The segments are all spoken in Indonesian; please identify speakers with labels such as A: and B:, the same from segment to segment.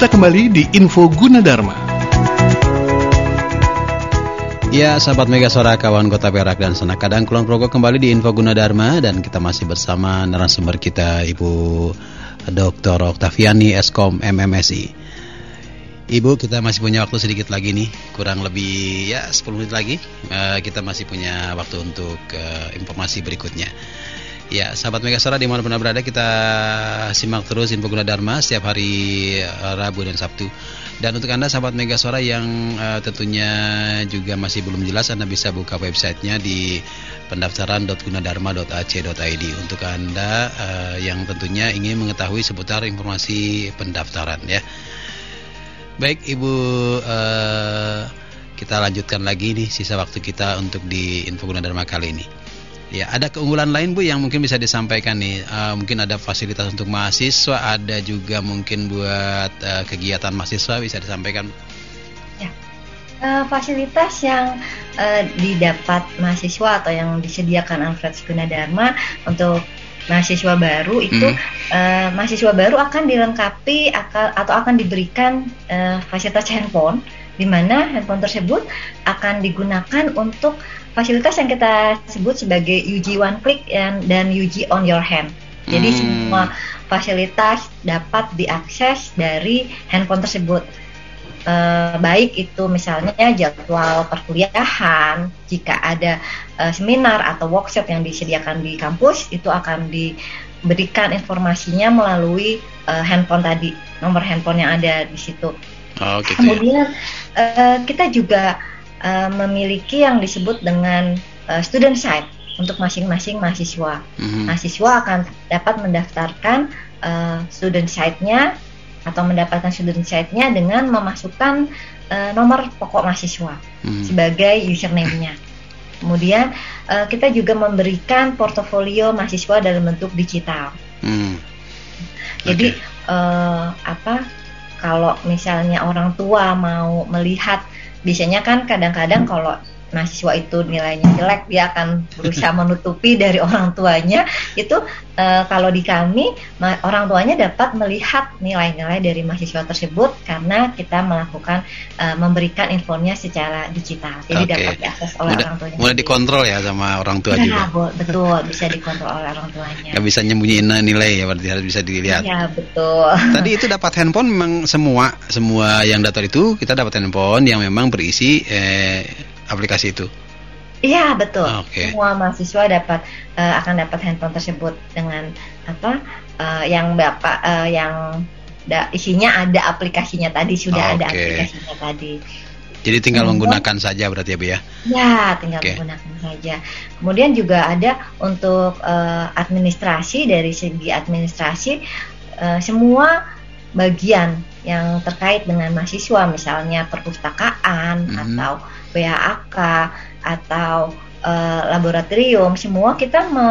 A: kita kembali di Info Gunadarma.
B: Ya, sahabat Mega Suara kawan Kota Perak dan Senak Kadang Kulon Progo kembali di Info Gunadarma dan kita masih bersama narasumber kita Ibu Dr. Oktaviani Eskom MMSI. Ibu, kita masih punya waktu sedikit lagi nih, kurang lebih ya 10 menit lagi. Uh, kita masih punya waktu untuk uh, informasi berikutnya. Ya, sahabat Megasora di mana pun berada kita simak terus info guna Dharma setiap hari uh, Rabu dan Sabtu. Dan untuk Anda sahabat Megasora yang uh, tentunya juga masih belum jelas Anda bisa buka websitenya di pendaftaran.gunadharma.ac.id untuk Anda uh, yang tentunya ingin mengetahui seputar informasi pendaftaran ya. Baik Ibu uh, kita lanjutkan lagi nih sisa waktu kita untuk di info guna Dharma kali ini. Ya, ada keunggulan lain Bu yang mungkin bisa disampaikan nih. Uh, mungkin ada fasilitas untuk mahasiswa, ada juga mungkin buat uh, kegiatan mahasiswa bisa disampaikan.
C: Ya. Uh, fasilitas yang uh, didapat mahasiswa atau yang disediakan Alfred Gunadarma untuk mahasiswa baru itu hmm. uh, mahasiswa baru akan dilengkapi akan, atau akan diberikan uh, fasilitas handphone di mana handphone tersebut akan digunakan untuk fasilitas yang kita sebut sebagai UG One Click dan, dan UG On Your Hand. Jadi hmm. semua fasilitas dapat diakses dari handphone tersebut. E, baik itu misalnya jadwal perkuliahan, jika ada e, seminar atau workshop yang disediakan di kampus itu akan diberikan informasinya melalui e, handphone tadi, nomor handphone yang ada di situ. Oh, gitu ya. Kemudian ya. e, kita juga uh, memiliki yang disebut dengan uh, student site untuk masing-masing mahasiswa. Mm-hmm. Mahasiswa akan dapat mendaftarkan uh, student site-nya atau mendapatkan student site-nya dengan memasukkan uh, nomor pokok mahasiswa mm-hmm. sebagai username-nya. Kemudian uh, kita juga memberikan portofolio mahasiswa dalam bentuk digital. Mm. Jadi uh, apa? Kalau misalnya orang tua mau melihat biasanya kan kadang-kadang kalau mahasiswa itu nilainya jelek dia akan berusaha menutupi dari orang tuanya. Itu e, kalau di kami orang tuanya dapat melihat nilai-nilai dari mahasiswa tersebut karena kita melakukan e, memberikan infonya secara digital. Jadi okay. dapat diakses oleh
B: mudah,
C: orang tuanya
B: mulai dikontrol ya sama orang tua
C: ya,
B: juga.
C: betul bisa dikontrol oleh orang tuanya.
B: Nggak bisa nyembunyiin nilai ya berarti harus bisa dilihat.
C: Ya betul.
B: Tadi itu dapat handphone memang semua semua yang daftar itu kita dapat handphone yang memang berisi eh, aplikasi itu?
C: Iya betul. Okay. Semua mahasiswa dapat uh, akan dapat handphone tersebut dengan apa uh, yang bapak uh, yang da, isinya ada aplikasinya tadi sudah okay. ada aplikasinya tadi.
B: Jadi tinggal Kemudian, menggunakan saja berarti ya Bu ya?
C: Ya tinggal okay. menggunakan saja. Kemudian juga ada untuk uh, administrasi dari segi administrasi uh, semua bagian yang terkait dengan mahasiswa misalnya perpustakaan mm -hmm. atau PHAK atau uh, laboratorium semua kita me,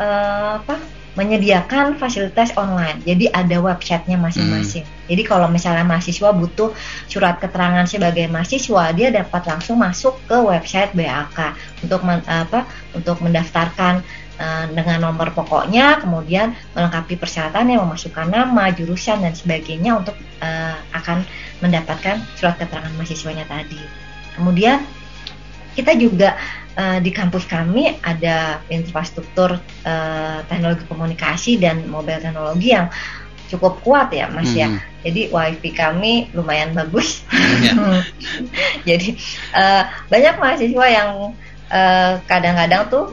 C: uh, apa, menyediakan fasilitas online. Jadi ada websitenya masing-masing. Hmm. Jadi kalau misalnya mahasiswa butuh surat keterangan sebagai mahasiswa, dia dapat langsung masuk ke website BAK untuk men, apa untuk mendaftarkan uh, dengan nomor pokoknya, kemudian melengkapi persyaratannya, memasukkan nama, jurusan dan sebagainya untuk uh, akan mendapatkan surat keterangan mahasiswanya tadi. Kemudian kita juga uh, di kampus kami ada infrastruktur uh, teknologi komunikasi dan mobile teknologi yang cukup kuat ya Mas hmm. ya. Jadi wifi kami lumayan bagus. Yeah. Jadi uh, banyak mahasiswa yang kadang-kadang uh, tuh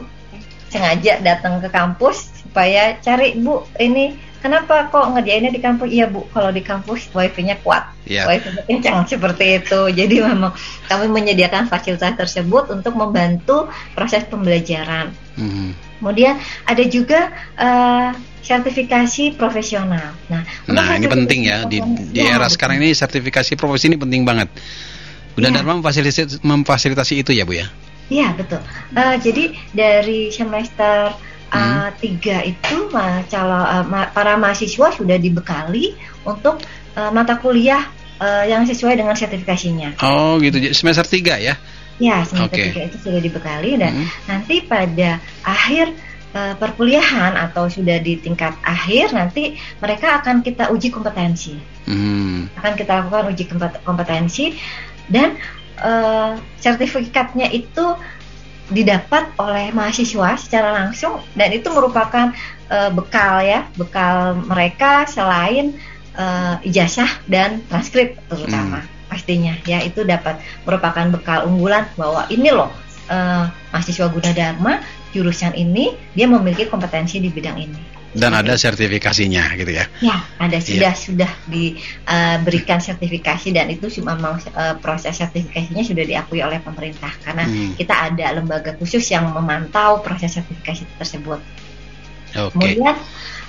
C: sengaja datang ke kampus supaya cari Bu ini kenapa kok ngerjainnya di kampus? Iya bu, kalau di kampus wifi-nya kuat, yeah. wifi-nya kencang seperti itu. Jadi memang kami menyediakan fasilitas tersebut untuk membantu proses pembelajaran. Mm-hmm. Kemudian ada juga uh, sertifikasi profesional.
B: Nah, nah ini penting ya di, di era betul. sekarang ini sertifikasi profesi ini penting banget. Bunda ya. Dharma memfasilitasi, memfasilitasi itu ya bu ya?
C: Iya betul. Uh, jadi dari semester uh, tiga itu ma calo, uh, ma para mahasiswa sudah dibekali untuk uh, mata kuliah uh, yang sesuai dengan sertifikasinya.
B: Oh gitu, semester tiga ya?
C: Ya semester okay. tiga itu sudah dibekali dan hmm. nanti pada akhir uh, perkuliahan atau sudah di tingkat akhir nanti mereka akan kita uji kompetensi hmm. akan kita lakukan uji kompetensi dan uh, sertifikatnya itu didapat oleh mahasiswa secara langsung dan itu merupakan uh, bekal ya bekal mereka selain uh, ijazah dan transkrip terutama hmm. pastinya ya itu dapat merupakan bekal unggulan bahwa ini loh uh, mahasiswa Gunadarma jurusan ini dia memiliki kompetensi di bidang ini.
B: Dan ada sertifikasinya gitu ya?
C: Ya, ada sudah ya. sudah diberikan uh, sertifikasi dan itu memang uh, proses sertifikasinya sudah diakui oleh pemerintah karena hmm. kita ada lembaga khusus yang memantau proses sertifikasi tersebut. Okay. Kemudian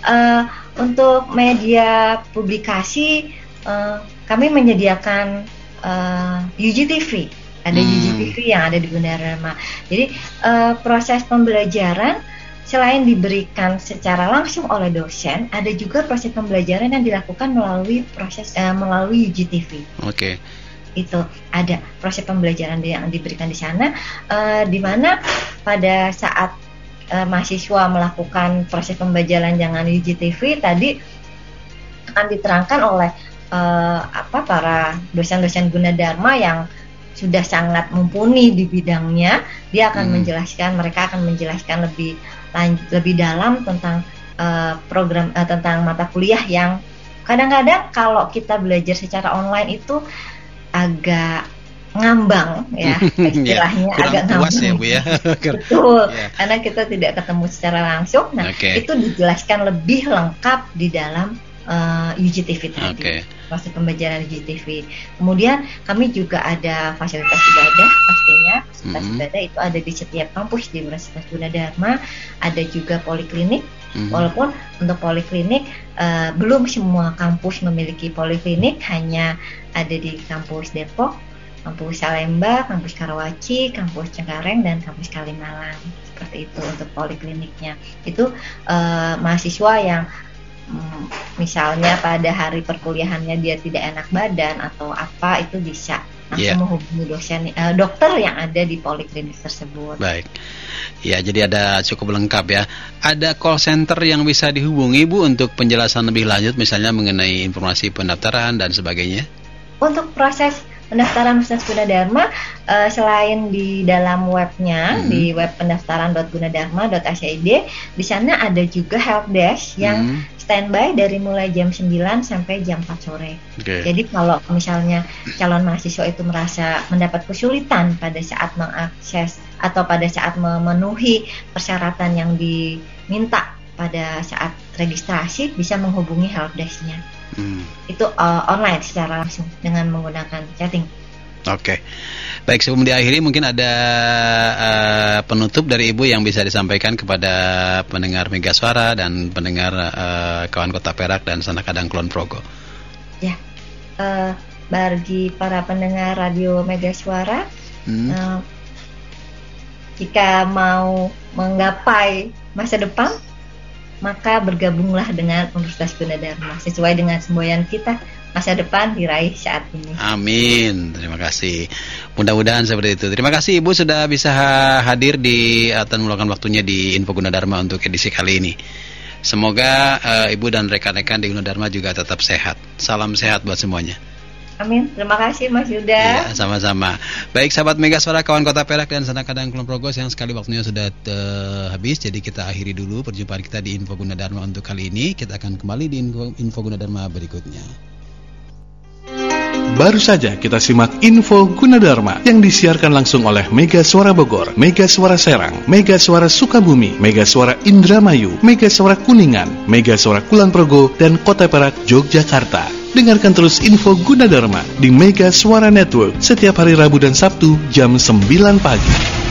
C: uh, untuk media publikasi uh, kami menyediakan uh, UGTV ada hmm. UGTV yang ada di Gunadarma. Jadi uh, proses pembelajaran selain diberikan secara langsung oleh dosen, ada juga proses pembelajaran yang dilakukan melalui proses uh, melalui UGTV.
B: Oke. Okay.
C: Itu ada proses pembelajaran yang diberikan di sana, uh, di mana pada saat uh, mahasiswa melakukan proses pembelajaran dengan UGTV tadi akan diterangkan oleh uh, apa para dosen-dosen Gunadarma yang sudah sangat mumpuni di bidangnya, dia akan hmm. menjelaskan, mereka akan menjelaskan lebih lanjut, lebih dalam tentang uh, program uh, tentang mata kuliah yang kadang-kadang kalau kita belajar secara online itu agak ngambang ya istilahnya
B: ya, agak ngambang ya bu ya
C: betul ya. karena kita tidak ketemu secara langsung nah okay. itu dijelaskan lebih lengkap di dalam uh, UGTV tadi. Okay. Proses pembelajaran UGTV. Kemudian kami juga ada fasilitas ibadah pastinya. Fasilitas mm -hmm. ibadah itu ada di setiap kampus di Universitas Gunadarma. Ada juga poliklinik. Mm -hmm. Walaupun untuk poliklinik uh, belum semua kampus memiliki poliklinik, hanya ada di kampus Depok, kampus Salemba, kampus Karawaci, kampus Cengkareng, dan kampus Kalimalang. Seperti itu untuk polikliniknya. Itu uh, mahasiswa yang misalnya pada hari perkuliahannya dia tidak enak badan atau apa itu bisa langsung yeah. menghubungi dosen uh, dokter yang ada di poliklinik tersebut.
B: Baik. Ya, jadi ada cukup lengkap ya. Ada call center yang bisa dihubungi Bu untuk penjelasan lebih lanjut misalnya mengenai informasi pendaftaran dan sebagainya.
C: Untuk proses pendaftaran Universitas Gunadarma uh, selain di dalam webnya hmm. di web pendaftaran.gunadarma.ac.id di sana ada juga help desk yang hmm. Standby dari mulai jam 9 sampai jam 4 sore. Okay. Jadi kalau misalnya calon mahasiswa itu merasa mendapat kesulitan pada saat mengakses atau pada saat memenuhi persyaratan yang diminta pada saat registrasi bisa menghubungi helpdesk-nya. Hmm. Itu uh, online secara langsung dengan menggunakan chatting.
B: Oke, okay. baik sebelum diakhiri mungkin ada uh, penutup dari ibu yang bisa disampaikan kepada pendengar Mega Suara dan pendengar uh, kawan Kota Perak dan Sanak Kadang Kulon Progo.
C: Ya, uh, bagi para pendengar radio Mega Suara, hmm. uh, jika mau menggapai masa depan, maka bergabunglah dengan Universitas Gunadarma sesuai dengan semboyan kita masa depan diraih saat ini.
B: Amin. Terima kasih. Mudah-mudahan seperti itu. Terima kasih Ibu sudah bisa hadir di atau meluangkan waktunya di Info Gunadarma untuk edisi kali ini. Semoga uh, Ibu dan rekan-rekan di Gunadarma juga tetap sehat. Salam sehat buat semuanya.
C: Amin. Terima kasih Mas Yuda.
B: Iya, sama-sama. Baik sahabat Mega Suara kawan Kota Perak dan Sana Kadang Kulon Progos yang sekali waktunya sudah uh, habis. Jadi kita akhiri dulu perjumpaan kita di Info Gunadarma untuk kali ini. Kita akan kembali di Info, Info Gunadarma berikutnya.
A: Baru saja kita simak info Gunadarma yang disiarkan langsung oleh Mega Suara Bogor, Mega Suara Serang, Mega Suara Sukabumi, Mega Suara Indramayu, Mega Suara Kuningan, Mega Suara Kulon Progo, dan Kota Perak, Yogyakarta. Dengarkan terus info Gunadarma di Mega Suara Network setiap hari Rabu dan Sabtu jam 9 pagi.